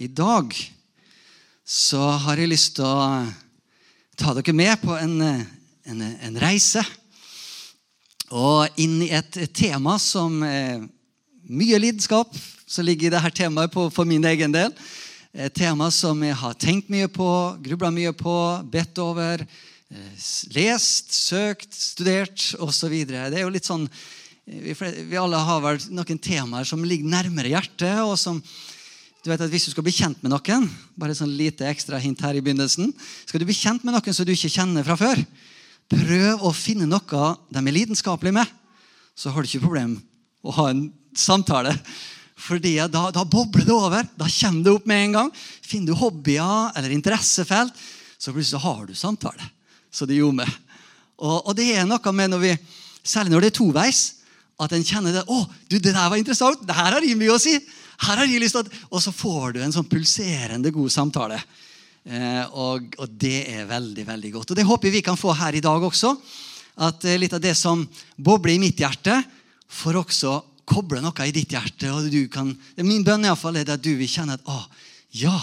I dag så har jeg lyst til å ta dere med på en, en, en reise. Og inn i et, tema som er mye lidenskap som ligger i dette temaet på, for min egen del. Et tema som jeg har tenkt mye på, grubla mye på, bedt over, eh, lest, søkt, studert osv. Det er jo litt sånn vi, vi alle har vel noen temaer som ligger nærmere hjertet. og som du vet at Hvis du skal bli kjent med noen bare sånn lite ekstra hint her i begynnelsen, skal du bli kjent med noen som du ikke kjenner fra før, prøv å finne noe de er lidenskapelige med. Så har du ikke problem å ha en samtale. Fordi da, da, bobler det over. Da kommer det opp med en gang. Finner du hobbyer eller interessefelt, så plutselig har du samtale. Så det gjorde med. Og, og, det er noe med når vi, Særlig når det er toveis, at en kjenner det. 'Å, du, det der var interessant. Det her har mye å si.' Her har jeg lyst til at, Og så får du en sånn pulserende god samtale. Eh, og, og, det er veldig, veldig godt. Og det håper vi kan få her i dag også. At eh, litt av det som bobler i mitt hjerte, får også koble noe i ditt hjerte. og du kan, Min bønn i fall, er at du vil kjenne at å, ja,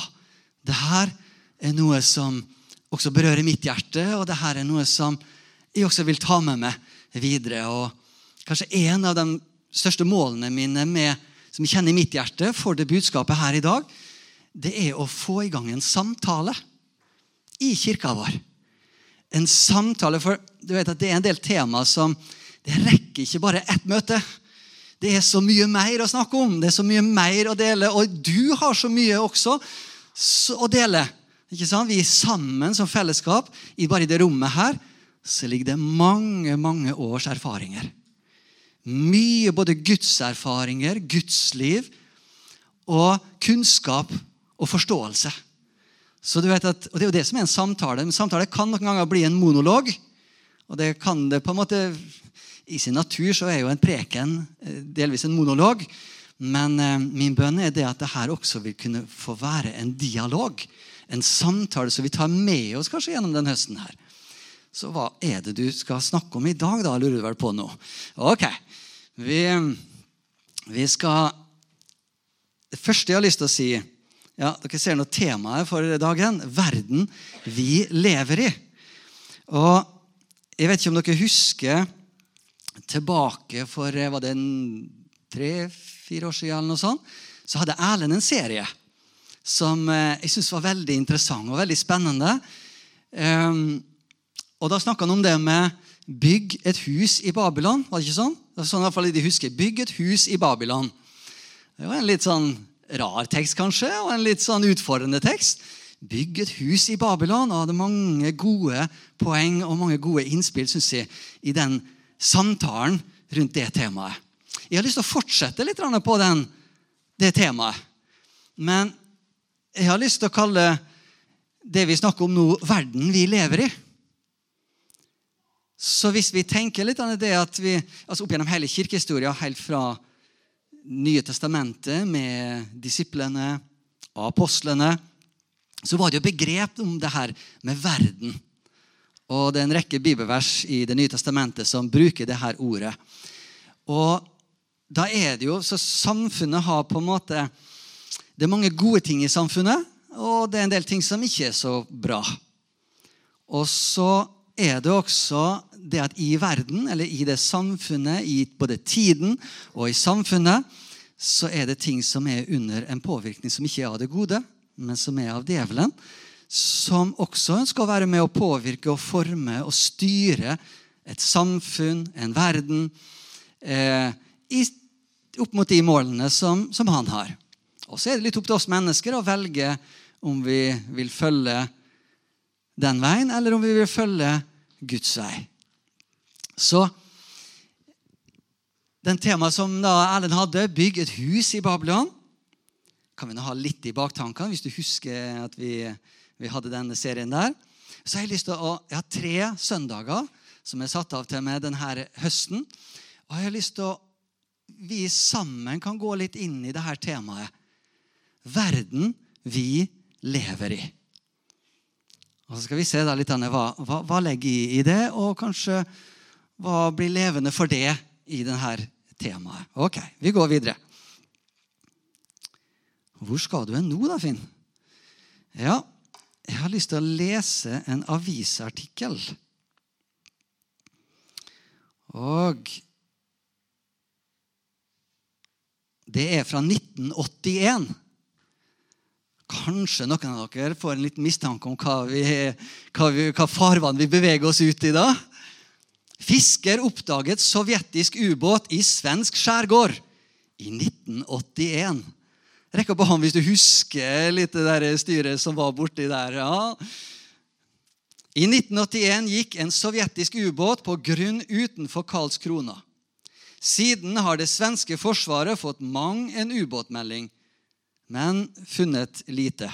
det her er noe som også berører mitt hjerte, og det her er noe som jeg også vil ta med meg videre. og Kanskje en av de største målene mine med, som kjenner mitt hjerte for det budskapet her i dag, det er å få i gang en samtale i kirka vår. En samtale, for du vet at det er en del tema som det rekker ikke bare ett møte. Det er så mye mer å snakke om, det er så mye mer å dele. Og du har så mye også å dele. Ikke sant? Vi er sammen som fellesskap. Bare i det rommet her så ligger det mange, mange års erfaringer. Mye både gudserfaringer, gudsliv og kunnskap og forståelse. Så du vet at, og Det er jo det som er en samtale. En samtale kan noen ganger bli en monolog. Og det kan det på en måte i sin natur så er jo en preken eh, delvis en monolog. Men eh, min bønn er det at det her også vil kunne få være en dialog. En samtale som vi tar med oss kanskje gjennom den høsten her. Så hva er det du skal snakke om i dag, da, lurer du vel på nå? Ok, vi, vi skal Det første jeg har lyst til å si ja, Dere ser nå temaet for dagen. Verden vi lever i. Og jeg vet ikke om dere husker tilbake for eh, var det tre-fire år siden, eller noe sånt, så hadde Erlend en serie som eh, jeg syntes var veldig interessant og veldig spennende. Um, og Da snakka han om det med 'bygg et hus i Babylon'. var det ikke sånn? Det er sånn i hvert fall de husker. 'Bygg et hus i Babylon'. Det var en litt sånn rar tekst, kanskje, og en litt sånn utfordrende tekst. Bygg et hus i Babylon. Og hadde mange gode poeng og mange gode innspill synes jeg, i den samtalen rundt det temaet. Jeg har lyst til å fortsette litt på den, det temaet. Men jeg har lyst til å kalle det vi snakker om nå, verden vi lever i. Så hvis vi tenker litt av det at vi, altså Opp gjennom hele kirkehistoria, helt fra Nye testamentet med disiplene og apostlene, så var det jo begrep om det her med verden. Og det er en rekke bibelvers i Det nye testamentet som bruker det her ordet. Og da er det jo, så Samfunnet har på en måte Det er mange gode ting i samfunnet, og det er en del ting som ikke er så bra. Og så er det også det at i verden, eller i det samfunnet, i både tiden og i samfunnet, så er det ting som er under en påvirkning som ikke er av det gode, men som er av djevelen som også ønsker å være med å påvirke og forme og styre et samfunn, en verden, eh, i, opp mot de målene som, som han har. Og så er det litt opp til oss mennesker å velge om vi vil følge den veien, eller om vi vil følge Guds vei. Så den temaet som da Erlend hadde, 'Bygg et hus i Babylon', kan vi nå ha litt i baktankene hvis du husker at vi vi hadde denne serien der. Så jeg har lyst til å, jeg har tre søndager som er satt av til meg denne høsten. Og jeg har lyst til å vi sammen kan gå litt inn i dette temaet. Verden vi lever i. Og Så skal vi se da litt hva, hva, hva legger i, i det, og kanskje hva blir levende for det i dette temaet. Ok, vi går videre. Hvor skal du hen nå, da, Finn? Ja, jeg har lyst til å lese en avisartikkel. Og det er fra 1981. Kanskje noen av dere får en liten mistanke om hva, vi, hva, vi, hva farvann vi beveger oss ut i da. Fisker oppdaget sovjetisk ubåt i svensk skjærgård i 1981. Rekk opp hånden hvis du husker litt det der styret som var borti der. ja. I 1981 gikk en sovjetisk ubåt på grunn utenfor Karlskrona. Siden har det svenske forsvaret fått mang en ubåtmelding, men funnet lite.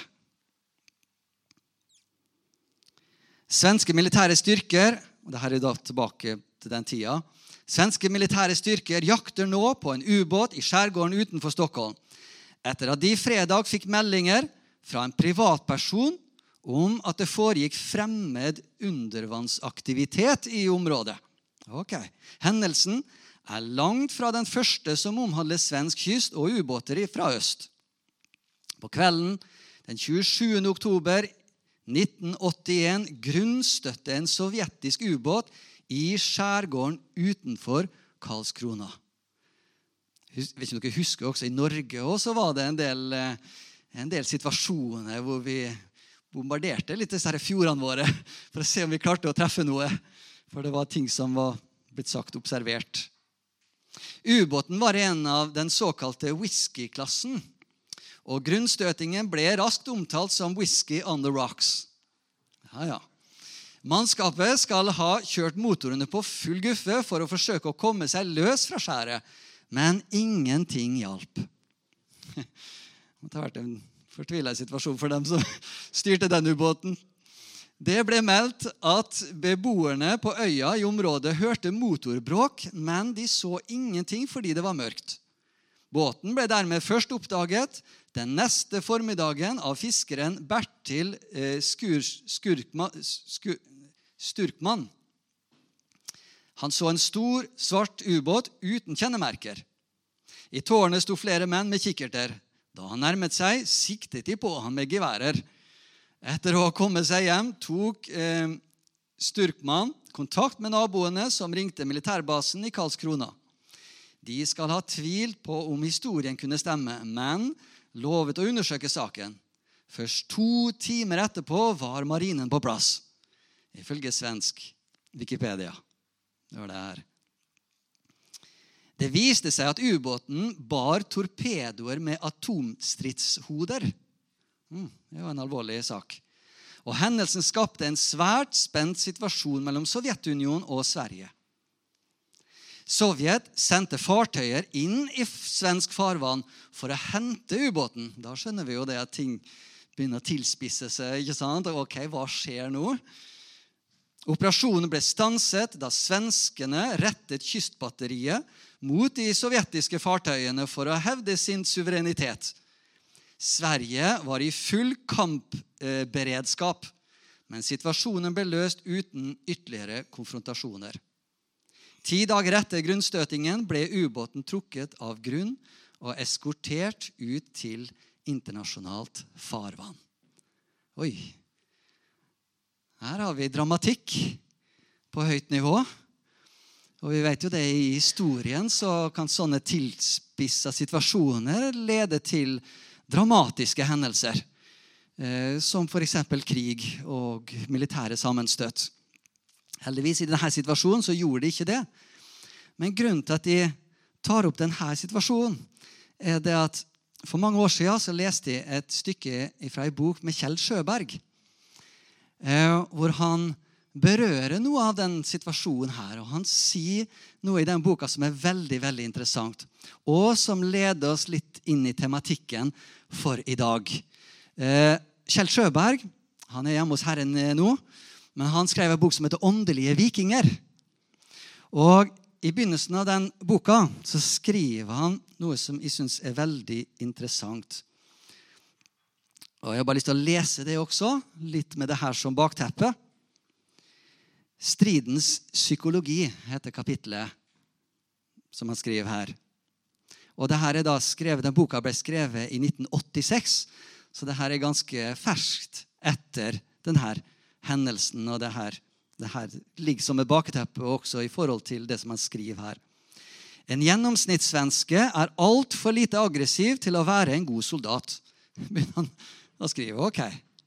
Svenske militære styrker og det her er da tilbake til den tida, Svenske militære styrker jakter nå på en ubåt i skjærgården utenfor Stockholm etter at de fredag fikk meldinger fra en privatperson om at det foregikk fremmed undervannsaktivitet i området. Ok, Hendelsen er langt fra den første som omhandler svensk kyst og ubåter fra øst. På kvelden den 27. oktober 1981 grunnstøtte en sovjetisk ubåt i skjærgården utenfor Karlskrona. Om dere husker også I Norge også var det en del, eh, en del situasjoner hvor vi bombarderte litt disse fjordene våre for å se om vi klarte å treffe noe. For det var ting som var blitt sagt observert. Ubåten var en av den såkalte whisky-klassen. Og grunnstøtingen ble raskt omtalt som 'whisky on the rocks'. Ja, ja. Mannskapet skal ha kjørt motorene på full guffe for å forsøke å komme seg løs fra skjæret men ingenting hjalp. Det måtte vært en fortvila situasjon for dem som styrte den ubåten. Det ble meldt at beboerne på øya i området hørte motorbråk, men de så ingenting fordi det var mørkt. Båten ble dermed først oppdaget den neste formiddagen av fiskeren Bertil eh, Skur, Skurkma, Skur, Sturkmann. Han så en stor, svart ubåt uten kjennemerker. I tårnet sto flere menn med kikkerter. Da han nærmet seg, siktet de på han med geværer. Etter å ha kommet seg hjem tok eh, Sturkmann kontakt med naboene som ringte militærbasen i Karlskrona. De skal ha tvilt på om historien kunne stemme, men lovet å undersøke saken. Først to timer etterpå var marinen på plass, ifølge svensk Wikipedia. Det var det her. Det viste seg at ubåten bar torpedoer med atomstridshoder. Mm, det var en alvorlig sak. Og Hendelsen skapte en svært spent situasjon mellom Sovjetunionen og Sverige. Sovjet sendte fartøyer inn i svensk farvann for å hente ubåten. Da skjønner vi jo det at ting begynner å tilspisse seg. ikke sant? Ok, hva skjer nå? Operasjonen ble stanset da svenskene rettet kystbatteriet mot de sovjetiske fartøyene for å hevde sin suverenitet. Sverige var i full kampberedskap, men situasjonen ble løst uten ytterligere konfrontasjoner. Ti dager etter grunnstøtingen ble ubåten trukket av grunn og eskortert ut til internasjonalt farvann. Oi, her har vi dramatikk på høyt nivå. Og vi vet jo det I historien så kan sånne tilspissa situasjoner lede til dramatiske hendelser. Eh, som f.eks. krig og militære sammenstøt. Heldigvis i denne situasjonen så gjorde de ikke det. Men grunnen til at de tar opp denne situasjonen, er det at for mange år siden så leste jeg et stykke fra ei bok med Kjell Sjøberg. Eh, hvor han berører noe av den situasjonen her. Og han sier noe i den boka som er veldig veldig interessant, og som leder oss litt inn i tematikken for i dag. Eh, Kjell Sjøberg han er hjemme hos Herren nå, men han skrev en bok som heter 'Åndelige vikinger'. Og I begynnelsen av den boka så skriver han noe som jeg syns er veldig interessant. Og Jeg har bare lyst til å lese det også, litt med det her som bakteppe. Stridens psykologi heter kapitlet som han skriver her. Og det her er da skrevet, Den boka ble skrevet i 1986, så det her er ganske ferskt etter denne hendelsen. Og det her, det her ligger som et bakteppe også i forhold til det som han skriver her. En gjennomsnittssvenske er altfor lite aggressiv til å være en god soldat. Begynner han å skrive. Ok,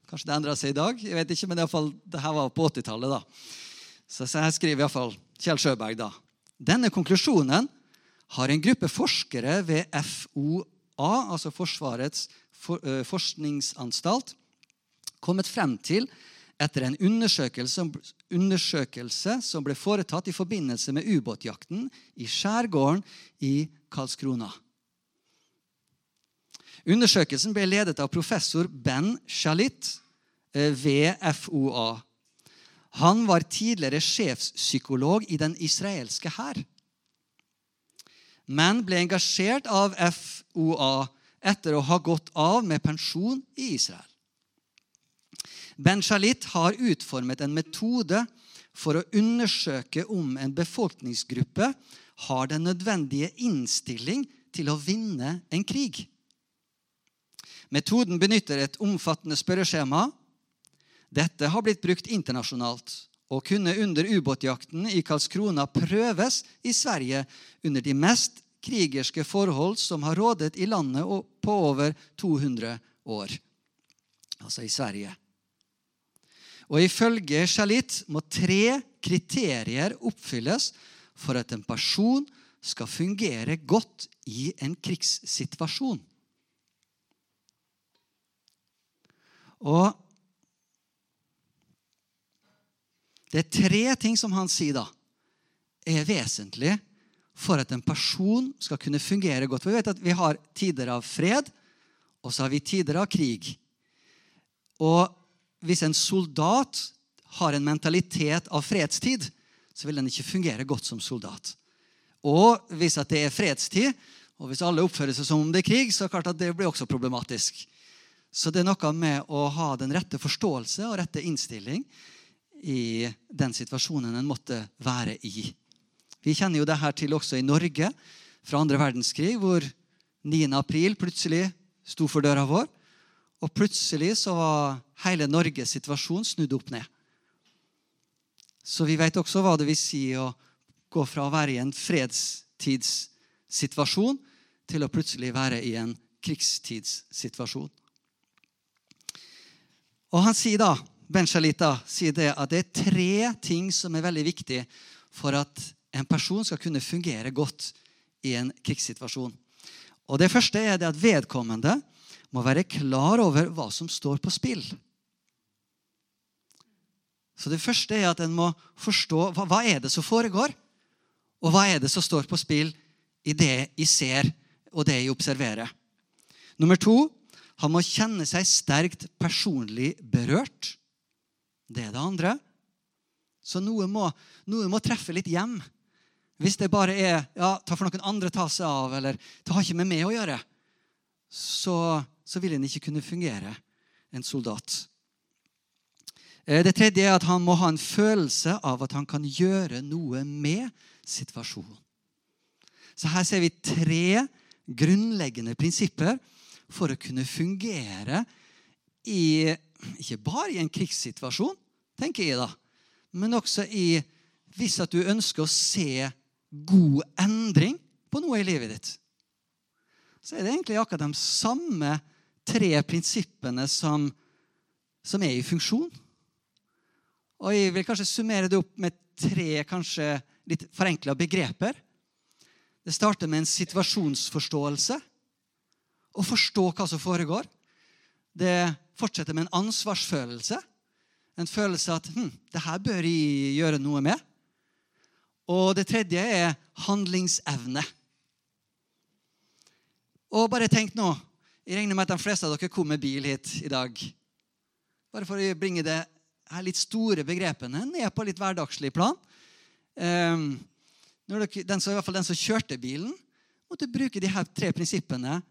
Kanskje det endra seg i dag. jeg vet ikke, men fall, det her var på 80-tallet. da. Så her skriver iallfall Kjell Sjøberg. da. Denne konklusjonen har en gruppe forskere ved FOA, altså Forsvarets for, uh, forskningsanstalt, kommet frem til etter en undersøkelse, undersøkelse, som ble foretatt i forbindelse med ubåtjakten i skjærgården i Karlskrona. Undersøkelsen ble ledet av professor Ben Shalit eh, ved FOA. Han var tidligere sjefspsykolog i den israelske hær, men ble engasjert av FOA etter å ha gått av med pensjon i Israel. Ben Shalit har utformet en metode for å undersøke om en befolkningsgruppe har den nødvendige innstilling til å vinne en krig. Metoden benytter et omfattende spørreskjema. Dette har blitt brukt internasjonalt og kunne under ubåtjakten i Karlskrona prøves i Sverige under de mest krigerske forhold som har rådet i landet på over 200 år. Altså i Sverige. Og Ifølge Shalit må tre kriterier oppfylles for at en person skal fungere godt i en krigssituasjon. Og det er tre ting som han sier da er vesentlig for at en person skal kunne fungere godt. For Vi vet at vi har tider av fred, og så har vi tider av krig. Og hvis en soldat har en mentalitet av fredstid, så vil den ikke fungere godt som soldat. Og hvis det er fredstid, og hvis alle oppfører seg som om det er krig, så er det klart at det blir også problematisk. Så det er noe med å ha den rette forståelse og rette innstilling i den situasjonen en måtte være i. Vi kjenner jo det her til også i Norge fra andre verdenskrig, hvor 9. april plutselig sto for døra vår. Og plutselig så var hele Norges situasjon snudd opp ned. Så vi vet også hva det vil si å gå fra å være i en fredstidssituasjon til å plutselig være i en krigstidssituasjon. Og han sier da, Ben Shalita sier det at det er tre ting som er veldig viktig for at en person skal kunne fungere godt i en krigssituasjon. Og Det første er det at vedkommende må være klar over hva som står på spill. Så Det første er at en må forstå hva, hva er det som foregår, og hva er det som står på spill i det jeg ser, og det jeg observerer. Nummer to han må kjenne seg sterkt personlig berørt. Det er det andre. Så noe må, noe må treffe litt hjem. Hvis det bare er ja, ta for noen andre ta seg av, eller det har ikke med meg å gjøre, så, så vil en ikke kunne fungere, en soldat. Eh, det tredje er at han må ha en følelse av at han kan gjøre noe med situasjonen. Så her ser vi tre grunnleggende prinsipper for å kunne fungere i Ikke bare i en krigssituasjon, tenker jeg da, men også i hvis at du ønsker å se god endring på noe i livet ditt. Så er det egentlig akkurat de samme tre prinsippene som, som er i funksjon. Og jeg vil kanskje summere det opp med tre kanskje litt forenkla begreper. Det starter med en situasjonsforståelse å forstå hva som foregår. Det fortsetter med en ansvarsfølelse. En følelse at hm, det her bør jeg gjøre noe med. Og det tredje er handlingsevne. Og bare tenk nå Jeg regner med at de fleste av dere kom med bil hit i dag. Bare for å bringe det her litt store begrepene ned på litt hverdagslig plan. Um, dere, den som, I hvert fall den som kjørte bilen, måtte bruke de her tre prinsippene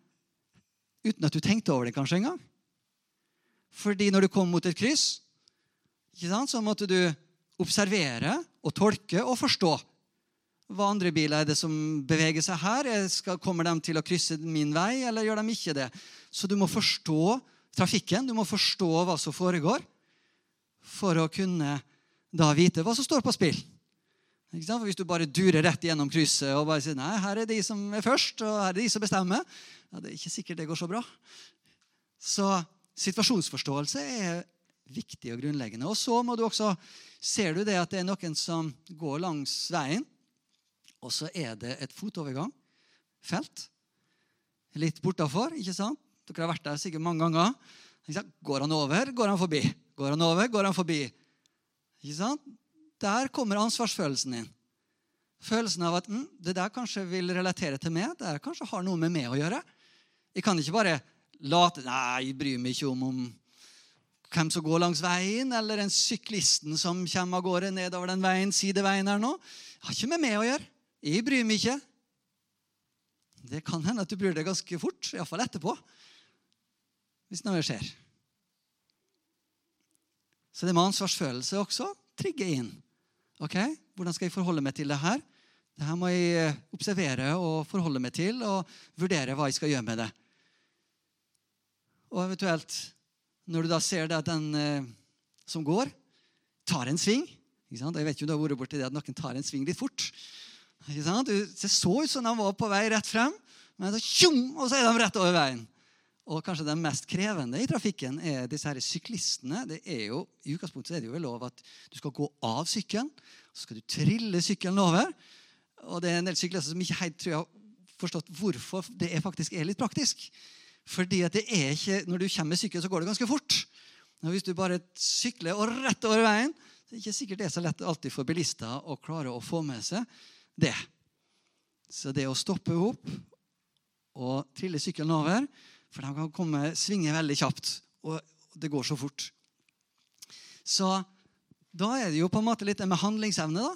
uten at du tenkte over det kanskje engang. Fordi når du kom mot et kryss, så måtte du observere og tolke og forstå. Hva andre biler er det som beveger seg her? Kommer de til å krysse min vei, eller gjør de ikke det? Så du må forstå trafikken, du må forstå hva som foregår, for å kunne da vite hva som står på spill. For Hvis du bare durer rett gjennom krysset og bare sier nei, her er de som er først, og her er de som bestemmer, ja, det er ikke sikkert det går så bra. Så situasjonsforståelse er viktig og grunnleggende. Og så må du også, ser du det at det er noen som går langs veien, og så er det et fotovergang, felt, litt bortafor. ikke sant? Dere har vært der sikkert mange ganger. Går han over, går han forbi. Går han over, går han forbi. Ikke sant? Der kommer ansvarsfølelsen din. Følelsen av at mm, det der kanskje vil relatere til meg. Det der kanskje har noe med meg å gjøre. Jeg kan ikke bare late Nei, jeg bryr meg ikke om, om hvem som går langs veien, eller en syklisten som kommer av gårde nedover den veien, sideveien her nå. Det har ikke med meg å gjøre. Jeg bryr meg ikke. Det kan hende at du bryr deg ganske fort, iallfall etterpå, hvis noe skjer. Så det med ansvarsfølelse også trigger inn. Ok, Hvordan skal jeg forholde meg til det her? Det her må jeg eh, observere og forholde meg til og vurdere hva jeg skal gjøre med det. Og eventuelt, når du da ser det at den eh, som går, tar en sving ikke sant? Jeg vet jo du har vært borti det at noen tar en sving litt fort. Det så ut som de var på vei rett frem, men så tjum, og så er de rett over veien. Og kanskje det mest krevende i trafikken er disse her syklistene. Det er jo, I utgangspunktet er det jo lov at du skal gå av sykkelen. Så skal du trille sykkelen over. Og det er en del syklister som ikke helt tror jeg har forstått hvorfor det er faktisk er litt praktisk. Fordi at det er ikke, Når du kommer med sykkel, så går det ganske fort. Og hvis du bare sykler og rett over veien, så er det ikke sikkert det er så lett alltid for bilister å klare å få med seg det. Så det å stoppe opp og trille sykkelen over for de kan komme, svinge veldig kjapt, og det går så fort. Så da er det jo på en måte litt det med handlingsevne. da.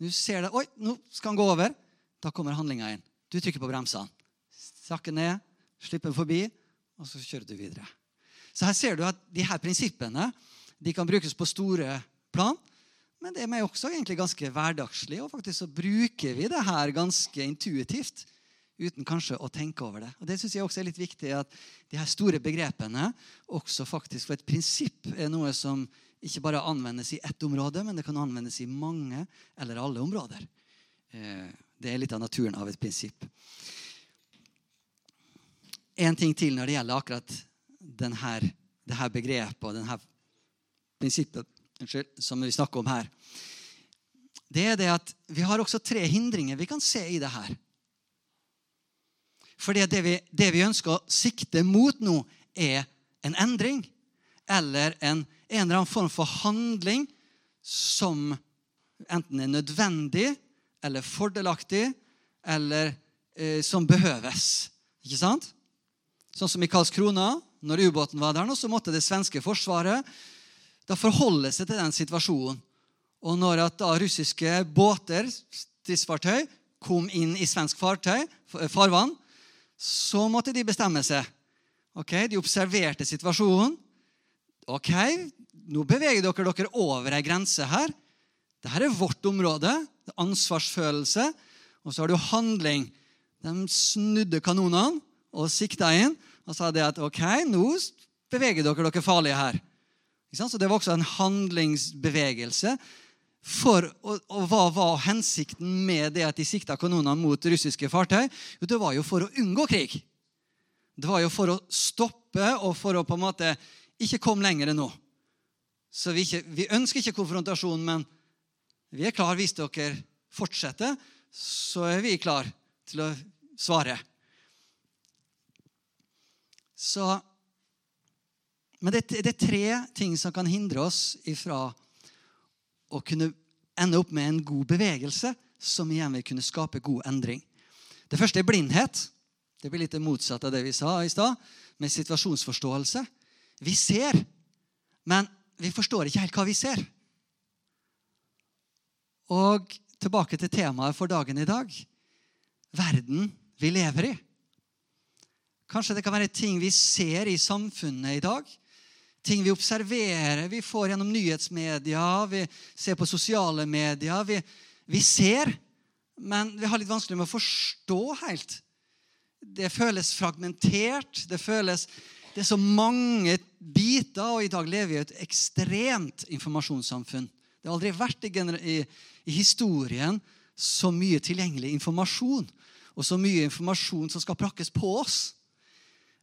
Du ser det. Oi, nå skal han gå over. Da kommer handlinga inn. Du trykker på bremsene. Sakker ned, slipper den forbi, og så kjører du videre. Så her ser du at de her prinsippene de kan brukes på store plan. Men det er også egentlig ganske hverdagslig, og faktisk så bruker vi det her ganske intuitivt uten kanskje å tenke over det. Og Det synes jeg også er litt viktig, at de her store begrepene også faktisk for et prinsipp er noe som ikke bare anvendes i ett område, men det kan anvendes i mange eller alle områder. Eh, det er litt av naturen av et prinsipp. En ting til når det gjelder akkurat denne, det her begrepet og denne prinsippet unnskyld, som vi snakker om her. Det er det at vi har også tre hindringer vi kan se i det her. Fordi det vi, det vi ønsker å sikte mot nå, er en endring. Eller en, en eller annen form for handling som enten er nødvendig eller fordelaktig, eller eh, som behøves. Ikke sant? Sånn som i Karlskrona. Når ubåten var der, nå, så måtte det svenske forsvaret da forholde seg til den situasjonen. Og når at da russiske båter, stridsfartøy, kom inn i svensk fartøy, farvann, så måtte de bestemme seg. Ok, De observerte situasjonen. Ok, nå beveger dere dere over ei grense her. Dette er vårt område. Det er ansvarsfølelse. Og så har du handling. De snudde kanonene og sikta inn og sa det at ok, nå beveger dere dere farlige her. Så Det var også en handlingsbevegelse for, og, og, Hva var hensikten med det at de sikta kanoner mot russiske fartøy? Jo, Det var jo for å unngå krig. Det var jo for å stoppe og for å på en måte ikke komme lenger nå. Så vi, ikke, vi ønsker ikke konfrontasjon, men vi er klar hvis dere fortsetter, så er vi klar til å svare. Så, men det, det, er tre ting som kan hindre oss ifra å kunne ende opp med en god bevegelse som igjen vil kunne skape god endring. Det første er blindhet. Det blir litt det motsatte av det vi sa i stad, med situasjonsforståelse. Vi ser, men vi forstår ikke helt hva vi ser. Og tilbake til temaet for dagen i dag verden vi lever i. Kanskje det kan være ting vi ser i samfunnet i dag, ting vi observerer, vi får gjennom nyhetsmedia, vi ser på sosiale medier. Vi, vi ser, men vi har litt vanskelig med å forstå helt. Det føles fragmentert. Det føles det er så mange biter, og i dag lever vi i et ekstremt informasjonssamfunn. Det har aldri vært i, i, i historien så mye tilgjengelig informasjon, og så mye informasjon som skal prakkes på oss.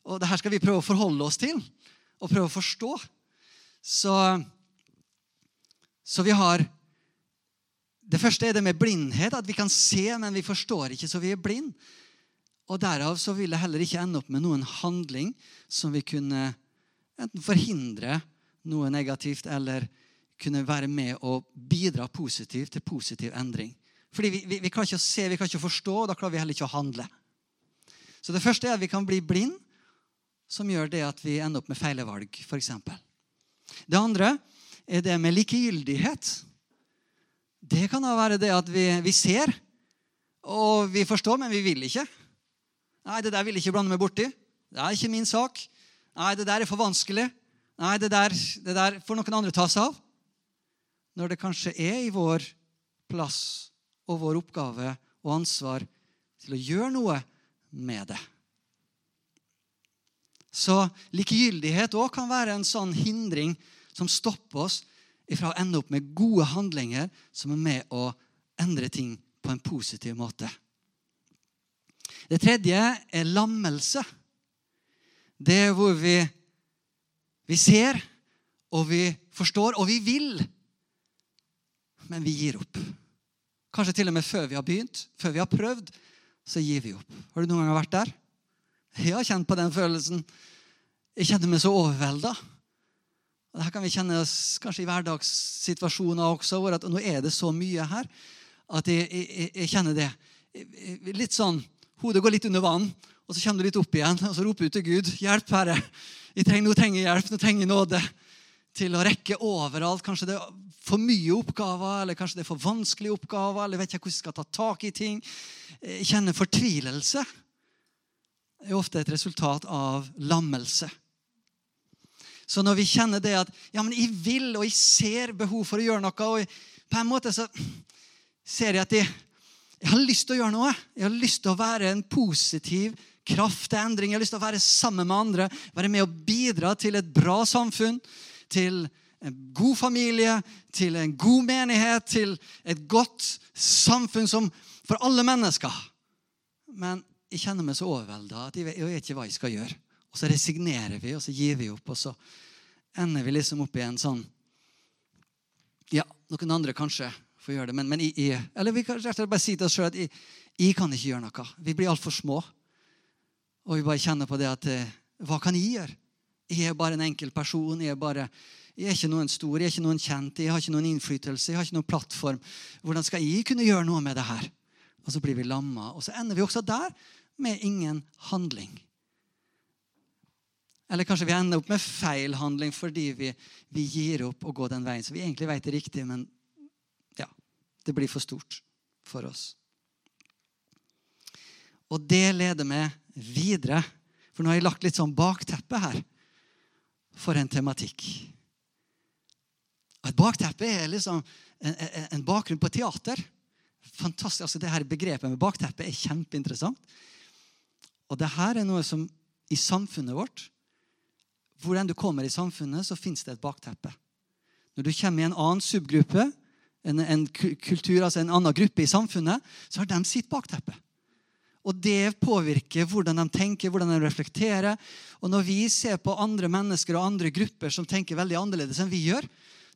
Og det her skal vi prøve å forholde oss til og prøve å forstå. Så, så vi har Det første er det med blindhet. At vi kan se, men vi forstår ikke, så vi er blind. Og Derav så vil det heller ikke ende opp med noen handling som vi kunne enten forhindre noe negativt eller kunne være med og bidra positivt til positiv endring. Fordi vi, vi, vi klarer ikke å se, vi klarer ikke å forstå, og da klarer vi heller ikke å handle. Så det første er at vi kan bli blind som gjør det at vi ender opp med feile valg, f.eks. Det andre er det med likegyldighet. Det kan da være det at vi, vi, ser, og vi forstår, men vi vil ikke. Nei, det der vil jeg ikke blande meg borti. Det er ikke min sak. Nei, det der er for vanskelig. Nei, det der, det der får noen andre ta seg av. Når det kanskje er i vår plass og vår oppgave og ansvar til å gjøre noe med det. Så likegyldighet òg kan være en sånn hindring som stopper oss fra å ende opp med gode handlinger som er med å endre ting på en positiv måte. Det tredje er lammelse. Det er hvor vi, vi ser, og vi forstår, og vi vil. Men vi gir opp. Kanskje til og med før vi har begynt, før vi har prøvd, så gir vi opp. Har du noen gang vært der? Jeg har kjent på den følelsen. Jeg kjenner meg så overvelda. Her kan vi kjenne oss kanskje i hverdagssituasjoner også, hvor at nå er det så mye her at jeg, jeg, jeg kjenner det. Litt sånn, Hodet går litt under vann, og så kommer du litt opp igjen og så roper du til Gud. 'Hjelp, Herre. Jeg trenger, nå trenger jeg hjelp. Nå trenger jeg nåde.' Til å rekke overalt. Kanskje det er for mye oppgaver, eller kanskje det er for vanskelige oppgaver, eller vet ikke hvordan jeg skal ta tak i ting. Jeg kjenner fortvilelse er ofte et resultat av lammelse. Så når vi kjenner det at ja, men jeg vil og jeg ser behov for å gjøre noe og På en måte så ser jeg at jeg, jeg har lyst til å gjøre noe. Jeg har lyst til å være en positiv kraft til endring. Jeg har lyst til å være sammen med andre, være med og bidra til et bra samfunn, til en god familie, til en god menighet, til et godt samfunn som for alle mennesker. Men jeg kjenner meg så overvelda at jeg jeg vet ikke hva jeg skal gjøre. Og så resignerer vi, og så gir vi opp, og så ender vi liksom opp i en sånn Ja, noen andre kanskje får gjøre det, men, men jeg, jeg, Eller vi kan bare si til oss sjøl at jeg, jeg, kan ikke gjøre noe. Vi blir altfor små. Og vi bare kjenner på det at eh, Hva kan jeg gjøre? Jeg er bare en enkel person. Jeg er, bare, jeg er ikke noen stor, jeg er ikke noen kjent, jeg har ikke noen innflytelse, jeg har ikke noen plattform. Hvordan skal jeg kunne gjøre noe med det her? Og så blir vi lamma. Og så ender vi også der med ingen handling. Eller kanskje vi ender opp med feil handling fordi vi, vi gir opp å gå den veien Så vi egentlig vet det riktig, men ja, det blir for stort for oss. Og det leder meg videre, for nå har jeg lagt litt sånn bakteppe her for en tematikk. Et bakteppe er liksom en, en bakgrunn på teater. Fantastisk, altså det her Begrepet med bakteppe er kjempeinteressant. Og det her er noe som i samfunnet vårt Hvor enn du kommer i samfunnet, så fins det et bakteppe. Når du kommer i en annen subgruppe, en, en, kultur, altså en annen gruppe i samfunnet, så har de sitt bakteppe. Og det påvirker hvordan de tenker, hvordan de reflekterer. Og når vi ser på andre mennesker og andre grupper som tenker veldig annerledes enn vi gjør,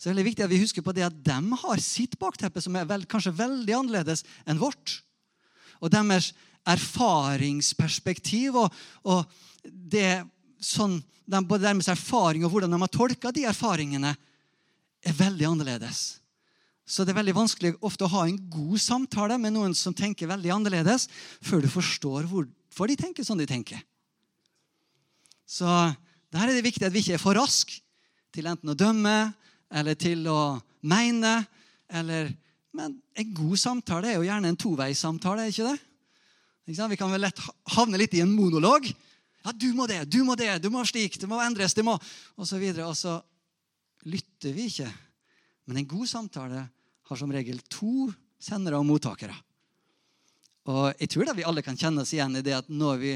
så er det viktig at vi husker på det at de har sitt bakteppe som er vel, kanskje veldig annerledes enn vårt. Og deres erfaringsperspektiv og, og det, sånn, både deres erfaring og hvordan de har tolka de erfaringene, er veldig annerledes. Så det er veldig vanskelig ofte å ha en god samtale med noen som tenker veldig annerledes, før du forstår hvorfor de tenker sånn de tenker. Så der er det viktig at vi ikke er for raske til enten å dømme eller til å mene. Eller, men en god samtale er jo gjerne en toveissamtale, er ikke det? Vi kan vel lett havne litt i en monolog. Ja, 'Du må det, du må det, du må slik, det må endres', det må Og så videre. Og så lytter vi ikke. Men en god samtale har som regel to sendere og mottakere. Og jeg tror da vi alle kan kjenne oss igjen i det at når vi,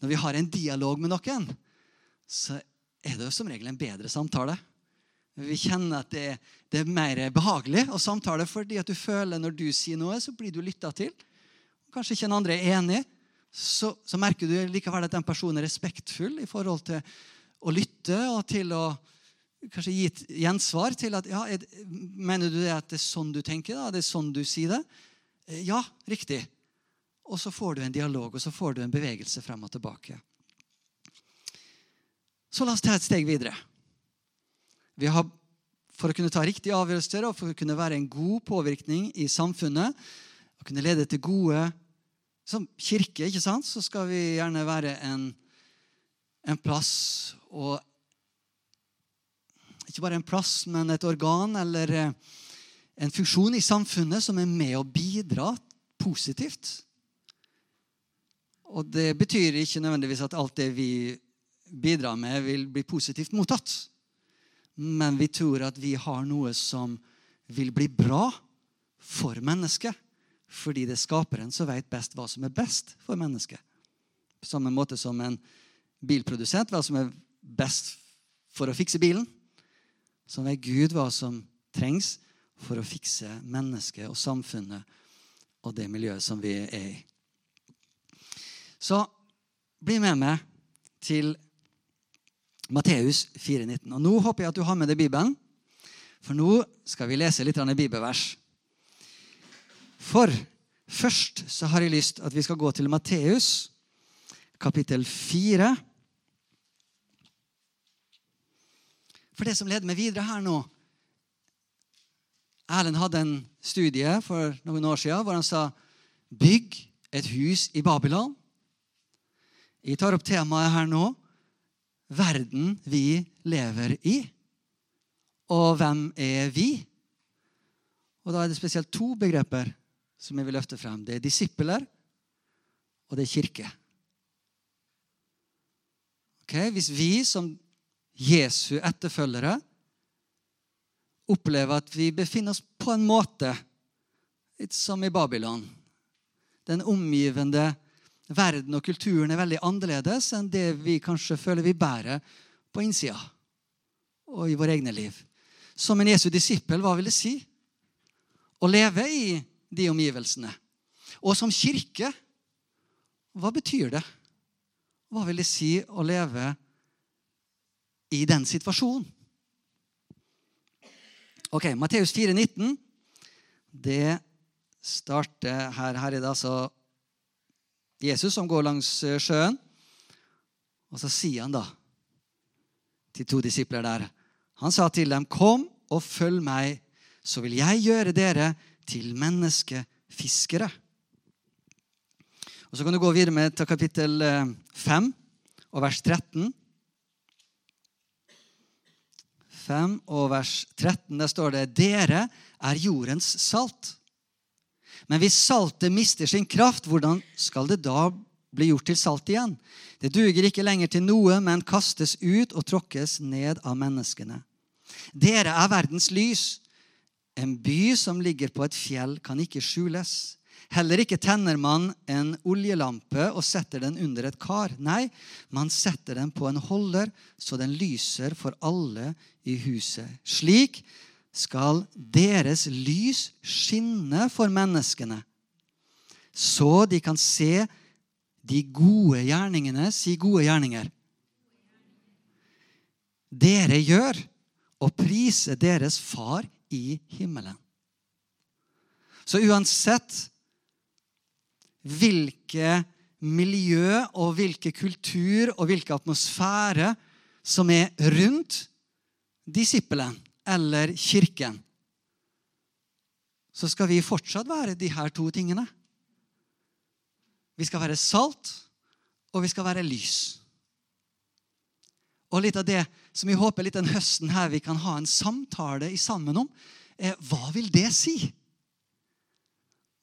når vi har en dialog med noen, så er det jo som regel en bedre samtale. Vi kjenner at det, det er mer behagelig å samtale fordi at du føler når du sier noe, så blir du lytta til. Kanskje ikke den andre er enig, så, så merker du likevel at den personen er respektfull i forhold til å lytte og til å kanskje gi et gjensvar til at ja, er, Mener du det at det er sånn du tenker? da? Det er sånn du sier det? Eh, ja, riktig. Og så får du en dialog, og så får du en bevegelse frem og tilbake. Så la oss ta et steg videre. Vi har, For å kunne ta riktige avgjørelser og for å kunne være en god påvirkning i samfunnet og kunne lede til gode Som kirke ikke sant, så skal vi gjerne være en, en plass og Ikke bare en plass, men et organ eller eh, en funksjon i samfunnet som er med å bidra positivt. Og det betyr ikke nødvendigvis at alt det vi bidrar med, vil bli positivt mottatt. Men vi tror at vi har noe som vil bli bra for mennesket. Fordi det er skaperen som vet best hva som er best for mennesket. På samme måte som en bilprodusent hva som er best for å fikse bilen. Så vet Gud hva som trengs for å fikse mennesket og samfunnet og det miljøet som vi er i. Så bli med meg til Matteus 4,19. Og Nå håper jeg at du har med deg Bibelen, for nå skal vi lese litt bibelvers. For først så har jeg lyst at vi skal gå til Matteus kapittel 4. For det som leder meg videre her nå Erlend hadde en studie for noen år siden hvor han sa 'Bygg et hus i Babylon'. Jeg tar opp temaet her nå verden vi lever i. Og hvem er vi? Og Da er det spesielt to begreper som jeg vil løfte frem. Det er disipler, og det er kirke. Okay? Hvis vi som Jesu etterfølgere opplever at vi befinner oss på en måte litt som i Babylon Den omgivende verden og kulturen er veldig annerledes enn det vi kanskje føler vi bærer på innsida og i våre egne liv. Som en Jesu disippel, hva vil det si? Å leve i de omgivelsene. Og som kirke, hva betyr det? Hva vil det si å leve i den situasjonen? Ok, Matteus 4, 19. Det starter her. Her er det altså Jesus som går langs eh, sjøen. Og så sier han da til to disipler der Han sa til dem, 'Kom og følg meg, så vil jeg gjøre dere til menneskefiskere.' Og Så kan du gå videre med til kapittel 5 eh, og vers 13. 5 og vers 13, der står det 'Dere er jordens salt'. Men hvis saltet mister sin kraft, hvordan skal det da bli gjort til salt igjen? Det duger ikke lenger til noe, men kastes ut og tråkkes ned av menneskene. Dere er verdens lys. En by som ligger på et fjell, kan ikke skjules. Heller ikke tenner man en oljelampe og setter den under et kar. Nei, man setter den på en holder, så den lyser for alle i huset. Slik skal deres lys skinne for menneskene, så de kan se de gode gjerningene, si gode gjerninger, dere gjør, og prise deres far i himmelen. Så uansett hvilke miljø og hvilke kultur og hvilke atmosfære som er rundt disippelen, eller Kirken, så skal vi fortsatt være de her to tingene. Vi skal være salt, og vi skal være lys. Og litt av det som vi håper litt den høsten her vi kan ha en samtale i sammen om, er hva vil det si?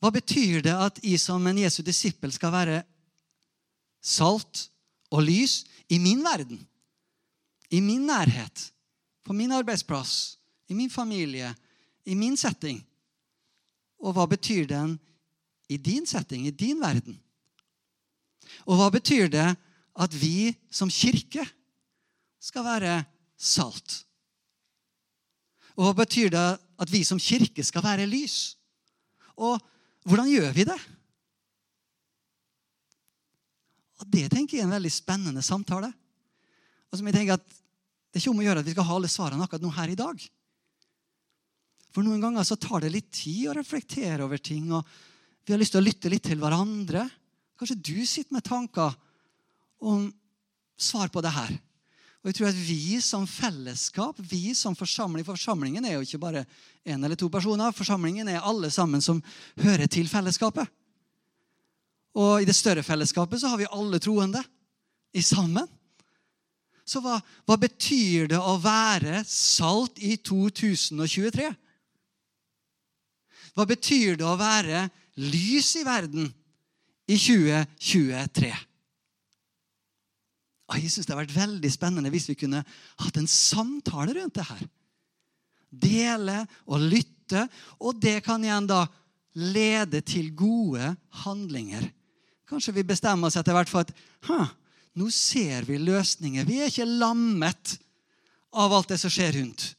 Hva betyr det at jeg som en Jesu disippel skal være salt og lys i min verden? I min nærhet? På min arbeidsplass, i min familie, i min setting. Og hva betyr den i din setting, i din verden. Og hva betyr det at vi som kirke skal være salt? Og hva betyr det at vi som kirke skal være lys? Og hvordan gjør vi det? Og Det tenker jeg er en veldig spennende samtale. Og som jeg tenker at Det er ikke om å gjøre at vi skal ha alle svarene akkurat nå her i dag. For noen ganger så tar det litt tid å reflektere over ting. og Vi har lyst til å lytte litt til hverandre. Kanskje du sitter med tanker om svar på det her. Og jeg tror at Vi som fellesskap, vi som forsamling For forsamlingen er jo ikke bare én eller to personer. Forsamlingen er alle sammen som hører til fellesskapet. Og i det større fellesskapet så har vi alle troende i sammen. Så hva, hva betyr det å være salt i 2023? Hva betyr det å være lys i verden i 2023? Og jeg synes Det har vært veldig spennende hvis vi kunne hatt en samtale rundt det her. Dele og lytte, og det kan igjen da lede til gode handlinger. Kanskje vi bestemmer oss etter hvert for at nå ser vi løsninger. Vi er ikke lammet av alt det som skjer rundt.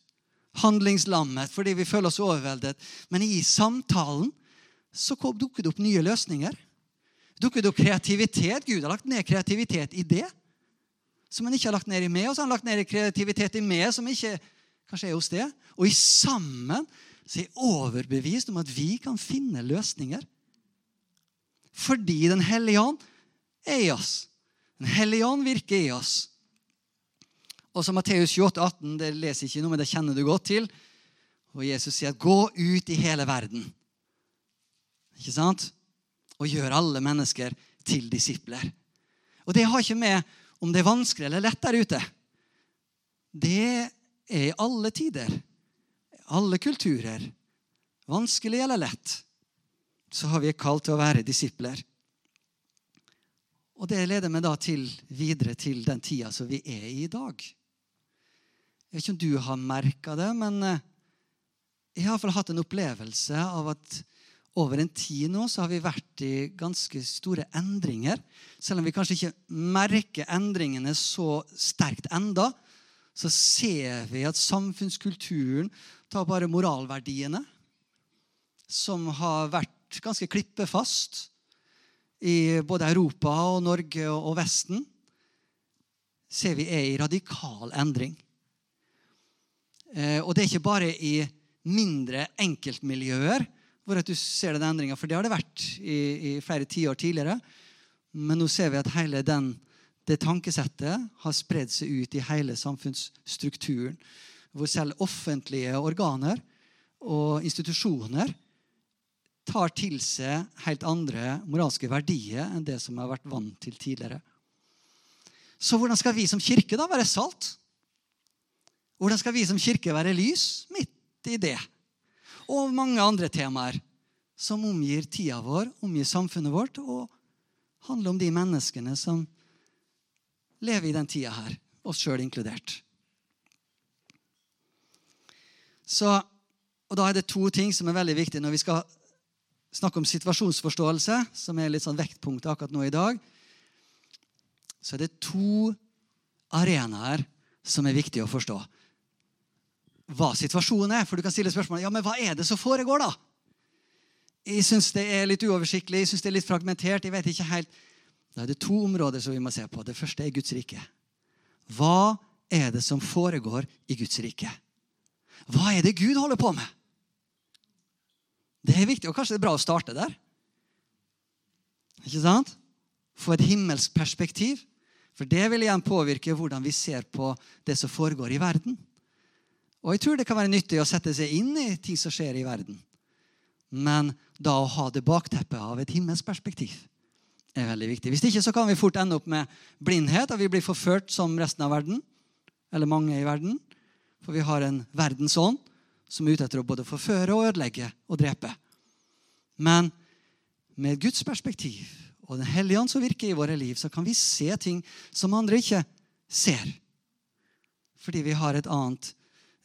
Handlingslammet fordi vi føler oss overveldet. Men i samtalen så dukker det opp nye løsninger. Dukker det opp kreativitet. Gud har lagt ned kreativitet i det. Som han ikke har lagt ned i meg, og så har han lagt ned kreativitet i meg som ikke kanskje er hos det. Og i sammen så er jeg overbevist om at vi kan finne løsninger. Fordi Den hellige ånd er i oss. Den hellige ånd virker i oss. Og så Matteus 28, 18, det leser ikke noe, men det kjenner du godt til. Og Jesus sier at 'gå ut i hele verden'. Ikke sant? Og gjør alle mennesker til disipler. Og det har ikke med om det er vanskelig eller lett der ute. Det er i alle tider, alle kulturer, vanskelig eller lett, så har vi kalt til å være disipler. Og det leder meg da til, videre til den tida som vi er i i dag. Jeg vet ikke om du har merka det, men eh, jeg har i hvert fall hatt en opplevelse av at over en tid nå så har vi vært i ganske store endringer. Selv om vi kanskje ikke merker endringene så sterkt enda, så ser vi at samfunnskulturen tar bare moralverdiene, som har vært ganske klippefast i både Europa og Norge og Vesten, ser vi er i radikal endring. Eh, og det er ikke bare i mindre enkeltmiljøer hvor du ser den endringa, for det har det vært i, i flere tiår tidligere. Men nå ser vi at hele den, det tankesettet har spredd seg ut i hele samfunnsstrukturen. Hvor selv offentlige organer og institusjoner tar til seg helt andre moralske verdier enn det som har vært vant til tidligere. Så hvordan skal vi som kirke da være salt? Hvordan skal vi som kirke være lys midt i det? Og mange andre temaer som omgir tida vår, omgir samfunnet vårt, og handler om de menneskene som lever i den tida her, oss sjøl inkludert. Så, og Da er det to ting som er veldig viktige når vi skal snakke om situasjonsforståelse, som er litt sånn vektpunktet akkurat nå i dag. Så er det to arenaer som er viktige å forstå. Hva situasjonen er. For du kan stille spørsmål ja, men hva er det som foregår, da? Jeg syns det er litt uoversiktlig, jeg synes det er litt fragmentert. jeg vet ikke helt. Da er det to områder som vi må se på. Det første er Guds rike. Hva er det som foregår i Guds rike? Hva er det Gud holder på med? Det er viktig, og kanskje det er bra å starte der. Ikke sant? Få et himmelsk perspektiv. For det vil igjen påvirke hvordan vi ser på det som foregår i verden. Og jeg tror det kan være nyttig å sette seg inn i ting som skjer i verden. Men da å ha det bakteppet av et himmelsk perspektiv er veldig viktig. Hvis ikke så kan vi fort ende opp med blindhet, og vi blir forført som resten av verden. Eller mange i verden. For vi har en verdensånd som er ute etter å både forføre og ødelegge og drepe. Men med Guds perspektiv og Den hellige ånd som virker i våre liv, så kan vi se ting som andre ikke ser. Fordi vi har et annet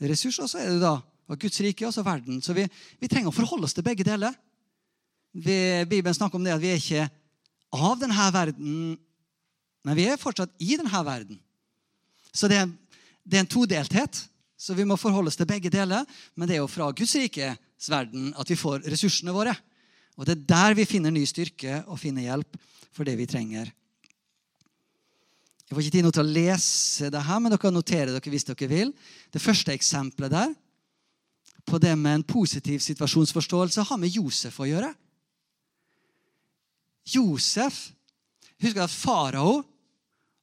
ressurs. Og så er det da og Guds rike og verden. Så vi, vi trenger å forholde oss til begge deler. vi, Bibelen snakker om det at vi er ikke av denne verden, men vi er fortsatt i denne verden. Så det, det er en todelthet. Så vi må forholde oss til begge deler. Men det er jo fra Guds rikes verden at vi får ressursene våre. Og det er der vi finner ny styrke og finner hjelp for det vi trenger. Jeg får ikke tid nå til å lese det her, men dere kan notere dere hvis dere vil. Det første eksempelet der på det med en positiv situasjonsforståelse har med Josef å gjøre. Josef Husk at farao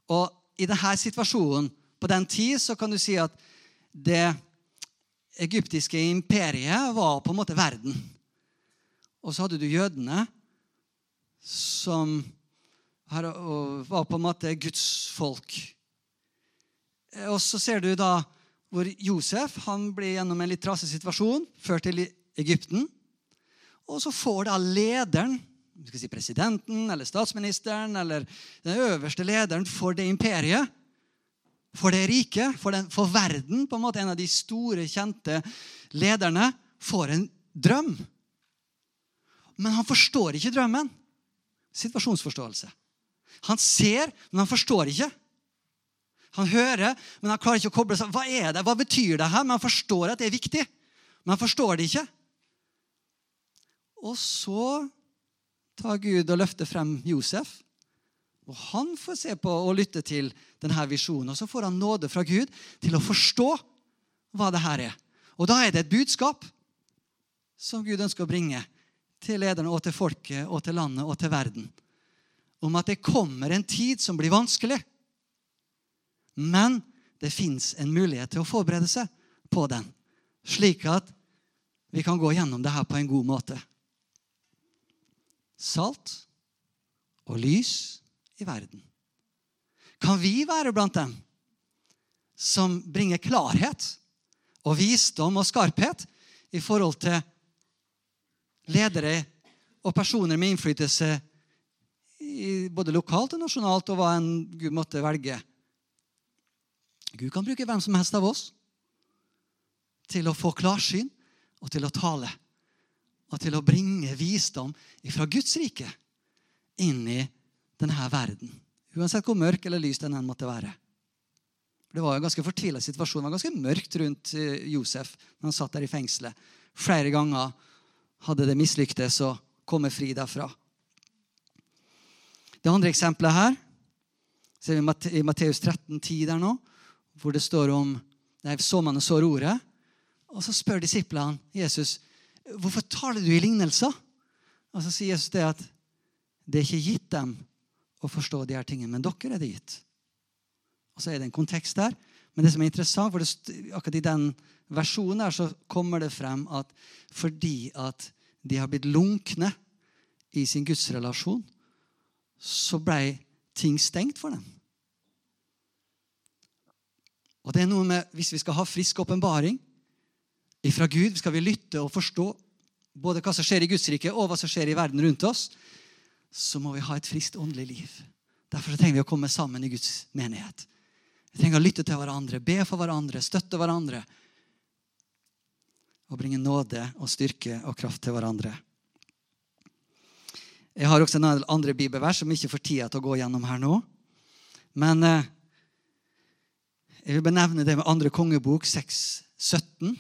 Og i denne situasjonen på den tid så kan du si at det egyptiske imperiet var på en måte verden. Og så hadde du jødene, som var på en måte Guds folk. Og så ser du da hvor Josef han blir gjennom en litt trasig situasjon ført til Egypten. Og så får da lederen skal si presidenten eller statsministeren eller den øverste lederen for det imperiet, for det rike, for, den, for verden, på en måte en av de store, kjente lederne, får en drøm. Men han forstår ikke drømmen. Situasjonsforståelse. Han ser, men han forstår ikke. Han hører, men han klarer ikke å koble seg. Hva er det? Hva betyr det her? Men han forstår at det er viktig. Men han forstår det ikke. Og så tar Gud og løfter frem Josef. Og han får se på og lytte til denne visjonen. Og så får han nåde fra Gud til å forstå hva det her er. Og da er det et budskap som Gud ønsker å bringe til lederne og til folket og til landet og til verden. Om at det kommer en tid som blir vanskelig. Men det fins en mulighet til å forberede seg på den, slik at vi kan gå gjennom det her på en god måte salt og lys i verden. Kan vi være blant dem som bringer klarhet og visdom og skarphet i forhold til ledere og personer med innflytelse både lokalt og nasjonalt, og hva en Gud måtte velge? Gud kan bruke hvem som helst av oss til å få klarsyn og til å tale og til å bringe visdom fra Guds rike inn i denne verden. Uansett hvor mørk eller lys den enn måtte være. Det var en ganske fortvila situasjon. Det var ganske mørkt rundt eh, Josef når han satt der i fengselet. Flere ganger hadde det mislyktes å komme fri derfra. Det andre eksempelet her ser vi i Matteus 13, 10 der nå, hvor det står om nei, såmannen sår ordet. Og så spør disiplene Jesus Hvorfor taler du i lignelser? Og så sier Jesus det at det er ikke gitt dem å forstå de her tingene, men dere er gitt. Og så er det en kontekst der. Men det som er interessant, for det, akkurat i den versjonen der så kommer det frem at fordi at de har blitt lunkne i sin gudsrelasjon, så ble ting stengt for dem. Og det er noe med, Hvis vi skal ha frisk åpenbaring, fra Gud skal vi lytte og forstå både hva som skjer i Guds rike, og hva som skjer i verden rundt oss, så må vi ha et friskt åndelig liv. Derfor trenger vi å komme sammen i Guds menighet. Vi trenger å lytte til hverandre, be for hverandre, støtte hverandre. Og bringe nåde og styrke og kraft til hverandre. Jeg har også en andre bibelvers som ikke får tida til å gå gjennom her nå. Men eh, jeg vil benevne det med andre kongebok 6.17.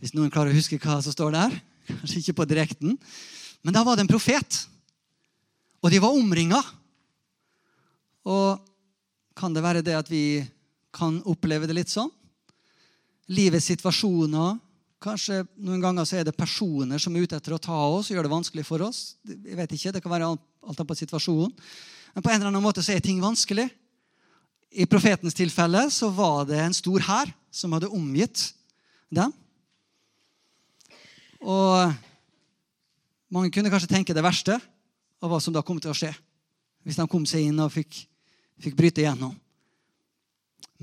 Hvis noen klarer å huske hva som står der. Kanskje ikke på direkten. Men da var det en profet. Og de var omringa. Og kan det være det at vi kan oppleve det litt sånn? Livets situasjoner. Kanskje noen ganger så er det personer som er ute etter å ta oss og gjør det vanskelig for oss. Jeg vet ikke, Det kan være alt på situasjonen. Men på en eller annen måte så er ting vanskelig. I profetens tilfelle så var det en stor hær som hadde omgitt dem. Og mange kunne kanskje tenke det verste av hva som da kom til å skje. Hvis de kom seg inn og fikk, fikk bryte igjennom.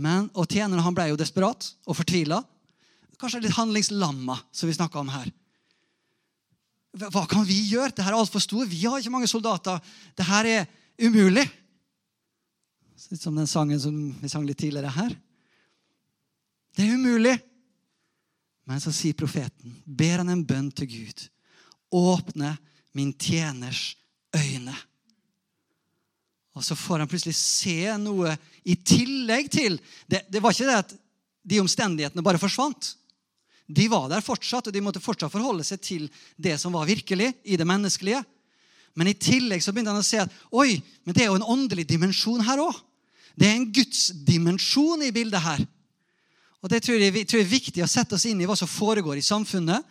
Men, og Tjeneren han ble jo desperat og fortvila. Kanskje litt handlingslamma, som vi snakka om her. Hva kan vi gjøre? Dette er altfor stort. Vi har ikke mange soldater. Dette er umulig. Litt som den sangen som vi sang litt tidligere her. Det er umulig. Men så sier profeten, ber han en bønn til Gud åpne min tjeners øyne. Og så får han plutselig se noe i tillegg til Det, det var ikke det at de omstendighetene bare forsvant. De var der fortsatt, og de måtte fortsatt forholde seg til det som var virkelig i det menneskelige. Men i tillegg så begynte han å se at oi, men det er jo en åndelig dimensjon her òg. Det er en gudsdimensjon i bildet her. Og Det tror jeg, tror jeg, er viktig å sette oss inn i hva som foregår i samfunnet.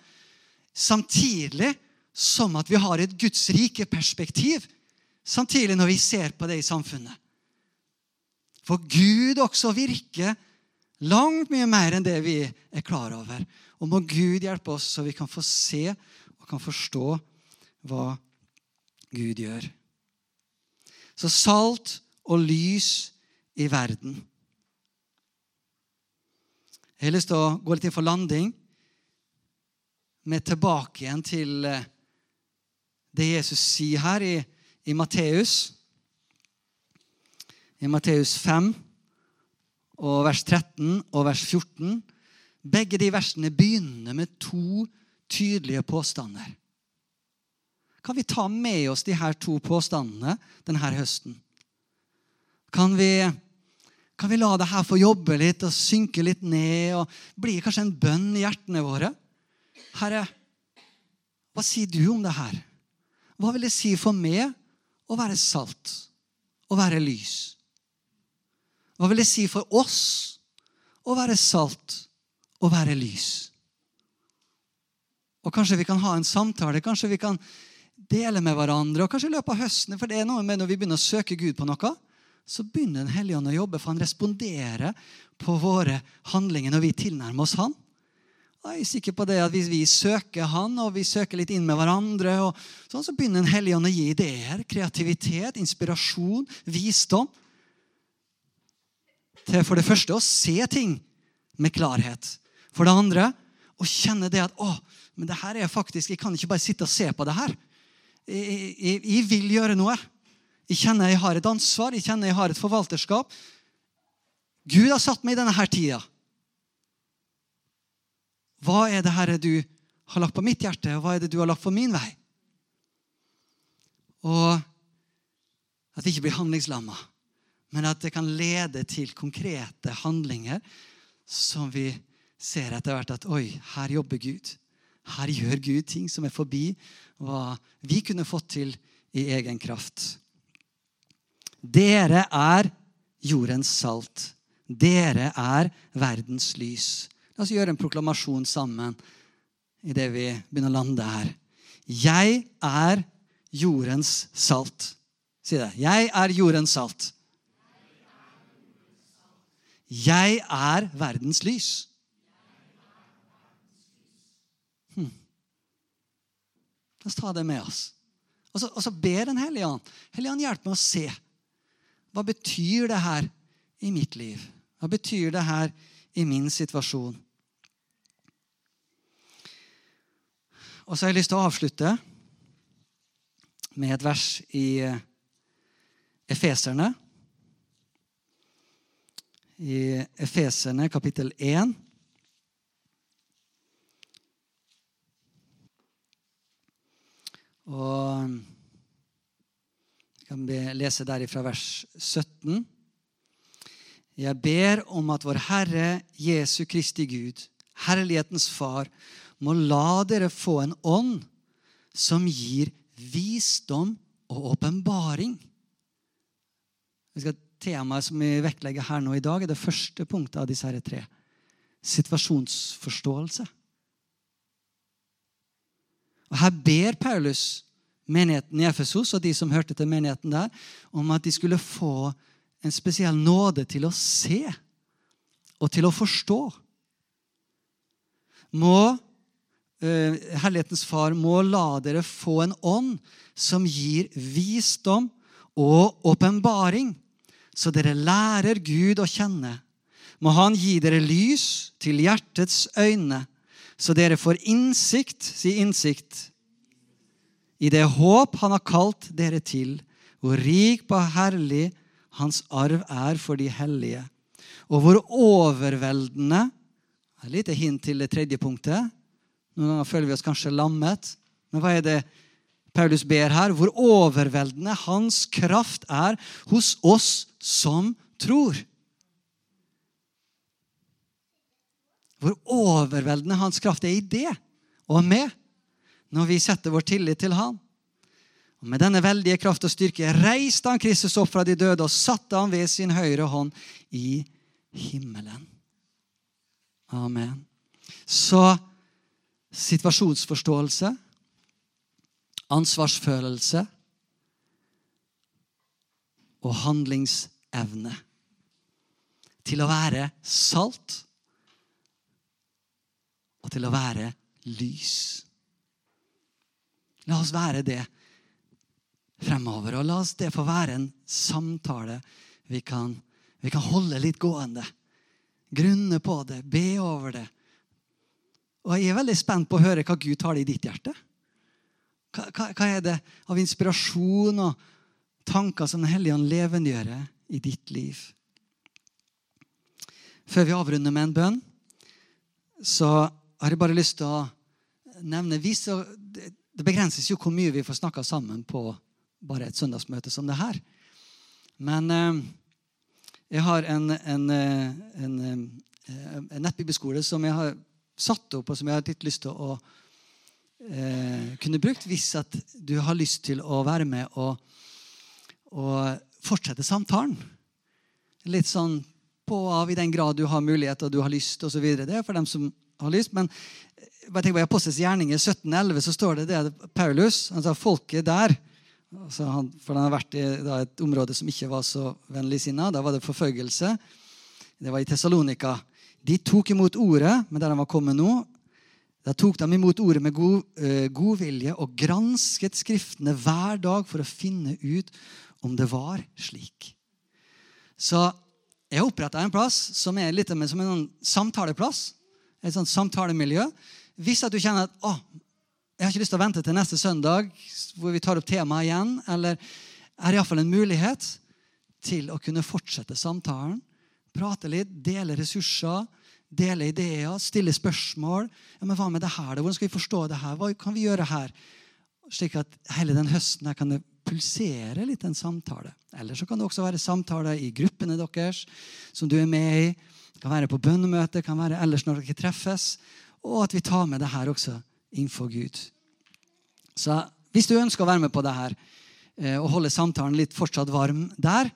Samtidig som at vi har et Guds rike perspektiv. Samtidig når vi ser på det i samfunnet. For Gud også virker langt mye mer enn det vi er klar over. Og må Gud hjelpe oss, så vi kan få se og kan forstå hva Gud gjør. Så salt og lys i verden. Jeg har lyst til å gå litt inn for landing med tilbake igjen til eh, det Jesus sier her i, i Matteus. I Matteus 5 og vers 13 og vers 14. Begge de versene begynner med to tydelige påstander. Kan vi ta med oss de her to påstandene denne høsten? Kan vi kan vi la det her få jobbe litt og synke litt ned og bli kanskje en bønn i hjertene våre? Herre, hva sier du om det her? Hva vil det si for meg å være salt, å være lys? Hva vil det si for oss å være salt, å være lys? Og Kanskje vi kan ha en samtale, kanskje vi kan dele med hverandre. og kanskje i løpet av høsten, for det er noe med Når vi begynner å søke Gud på noe, så begynner Den hellige ånd å jobbe, for han responderer på våre handlinger når vi tilnærmer oss han. Jeg er sikker på det at Hvis vi søker han, og vi søker litt inn med hverandre, sånn, så begynner Den hellige ånd å gi ideer, kreativitet, inspirasjon, visdom. Til for det første å se ting med klarhet. For det andre å kjenne det at å, men det her er faktisk, Jeg kan ikke bare sitte og se på det her. Jeg, jeg, jeg vil gjøre noe. Jeg kjenner jeg har et ansvar, jeg kjenner jeg har et forvalterskap. Gud har satt meg i denne her tida. Hva er det Herre du har lagt på mitt hjerte, og hva er det du har lagt på min vei? Og at vi ikke blir handlingslamma, men at det kan lede til konkrete handlinger som vi ser etter hvert at oi, her jobber Gud. Her gjør Gud ting som er forbi hva vi kunne fått til i egen kraft. Dere er jordens salt. Dere er verdens lys. La oss gjøre en proklamasjon sammen idet vi begynner å lande her. Jeg er jordens salt. Si det. Jeg er jordens salt. Jeg er verdens lys. Hm. La oss ta det med oss. Og så, og så ber Den hellige ånd. Hellige ånd, hjelp meg å se. Hva betyr det her i mitt liv? Hva betyr det her i min situasjon? Og så har jeg lyst til å avslutte med et vers i eh, Efeserne. I Efeserne kapittel 1. Og kan lese derifra vers 17. Jeg ber om at vår Herre Jesu Kristi Gud, herlighetens Far, må la dere få en ånd som gir visdom og åpenbaring. Temaet som vi vektlegger her nå i dag, er det første punktet av disse her tre. Situasjonsforståelse. Og Her ber Paulus menigheten i Efesos og de som hørte til menigheten der, om at de skulle få en spesiell nåde til å se og til å forstå. Må Herlighetens Far må la dere få en ånd som gir visdom og åpenbaring, så dere lærer Gud å kjenne. Må Han gi dere lys til hjertets øyne, så dere får innsikt, si innsikt, i det håp han har kalt dere til, hvor rik på herlig hans arv er for de hellige, og hvor overveldende Et lite hint til det tredje punktet. Noen ganger føler vi oss kanskje lammet. Men hva er det Paulus ber her? Hvor overveldende hans kraft er hos oss som tror. Hvor overveldende hans kraft er i det og med når vi setter vår tillit til han. Og Med denne veldige kraft og styrke reiste han Kristus opp fra de døde og satte han ved sin høyre hånd i himmelen. Amen. Så situasjonsforståelse, ansvarsfølelse og handlingsevne til å være salt og til å være lys. La oss være det fremover, og la oss det få være en samtale vi kan, vi kan holde litt gående. Grunne på det, be over det. Og jeg er veldig spent på å høre hva Gud har i ditt hjerte. Hva, hva, hva er det av inspirasjon og tanker som Den hellige ånd levendegjør i ditt liv? Før vi avrunder med en bønn, så har jeg bare lyst til å nevne Det begrenses jo hvor mye vi får snakka sammen på bare et søndagsmøte som det her. Men eh, jeg har en, en, eh, en, eh, en nettbibelskole som jeg har satt opp, og som jeg har litt lyst til å eh, kunne brukt hvis at du har lyst til å være med og, og fortsette samtalen. Litt sånn på og av i den grad du har mulighet og du har lyst osv. Det er for dem som har lyst. Men jeg tenker på I Apostels gjerninger 1711 så står det det Paulus han sa folket der altså han, For han har vært i da, et område som ikke var så vennligsinna. Da var det forfølgelse. Det var i Tessalonika. De tok imot ordet, men der han var kommet nå, da tok de imot ordet med god, uh, god vilje og gransket Skriftene hver dag for å finne ut om det var slik. Så jeg oppretta en plass som er litt som en sånn samtaleplass. Et sånt samtalemiljø. Hvis at du kjenner at å, jeg har ikke lyst til å vente til neste søndag hvor vi tar opp temaet igjen, eller er iallfall en mulighet til å kunne fortsette samtalen. Prate litt, dele ressurser, dele ideer, stille spørsmål. Ja, men Hva med det her? Hvordan skal vi forstå det her? Hva kan vi gjøre her? Slik at hele den høsten her kan det pulsere litt en samtale. Eller så kan det også være samtaler i gruppene deres som du er med i. Det kan være på bønnemøte, kan være ellers når dere treffes. Og at vi tar med det her også innenfor Gud. Så hvis du ønsker å være med på det her eh, og holde samtalen litt fortsatt varm der,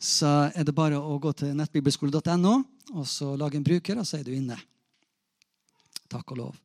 så er det bare å gå til nettbibelskole.no og så lage en bruker, og så er du inne. Takk og lov.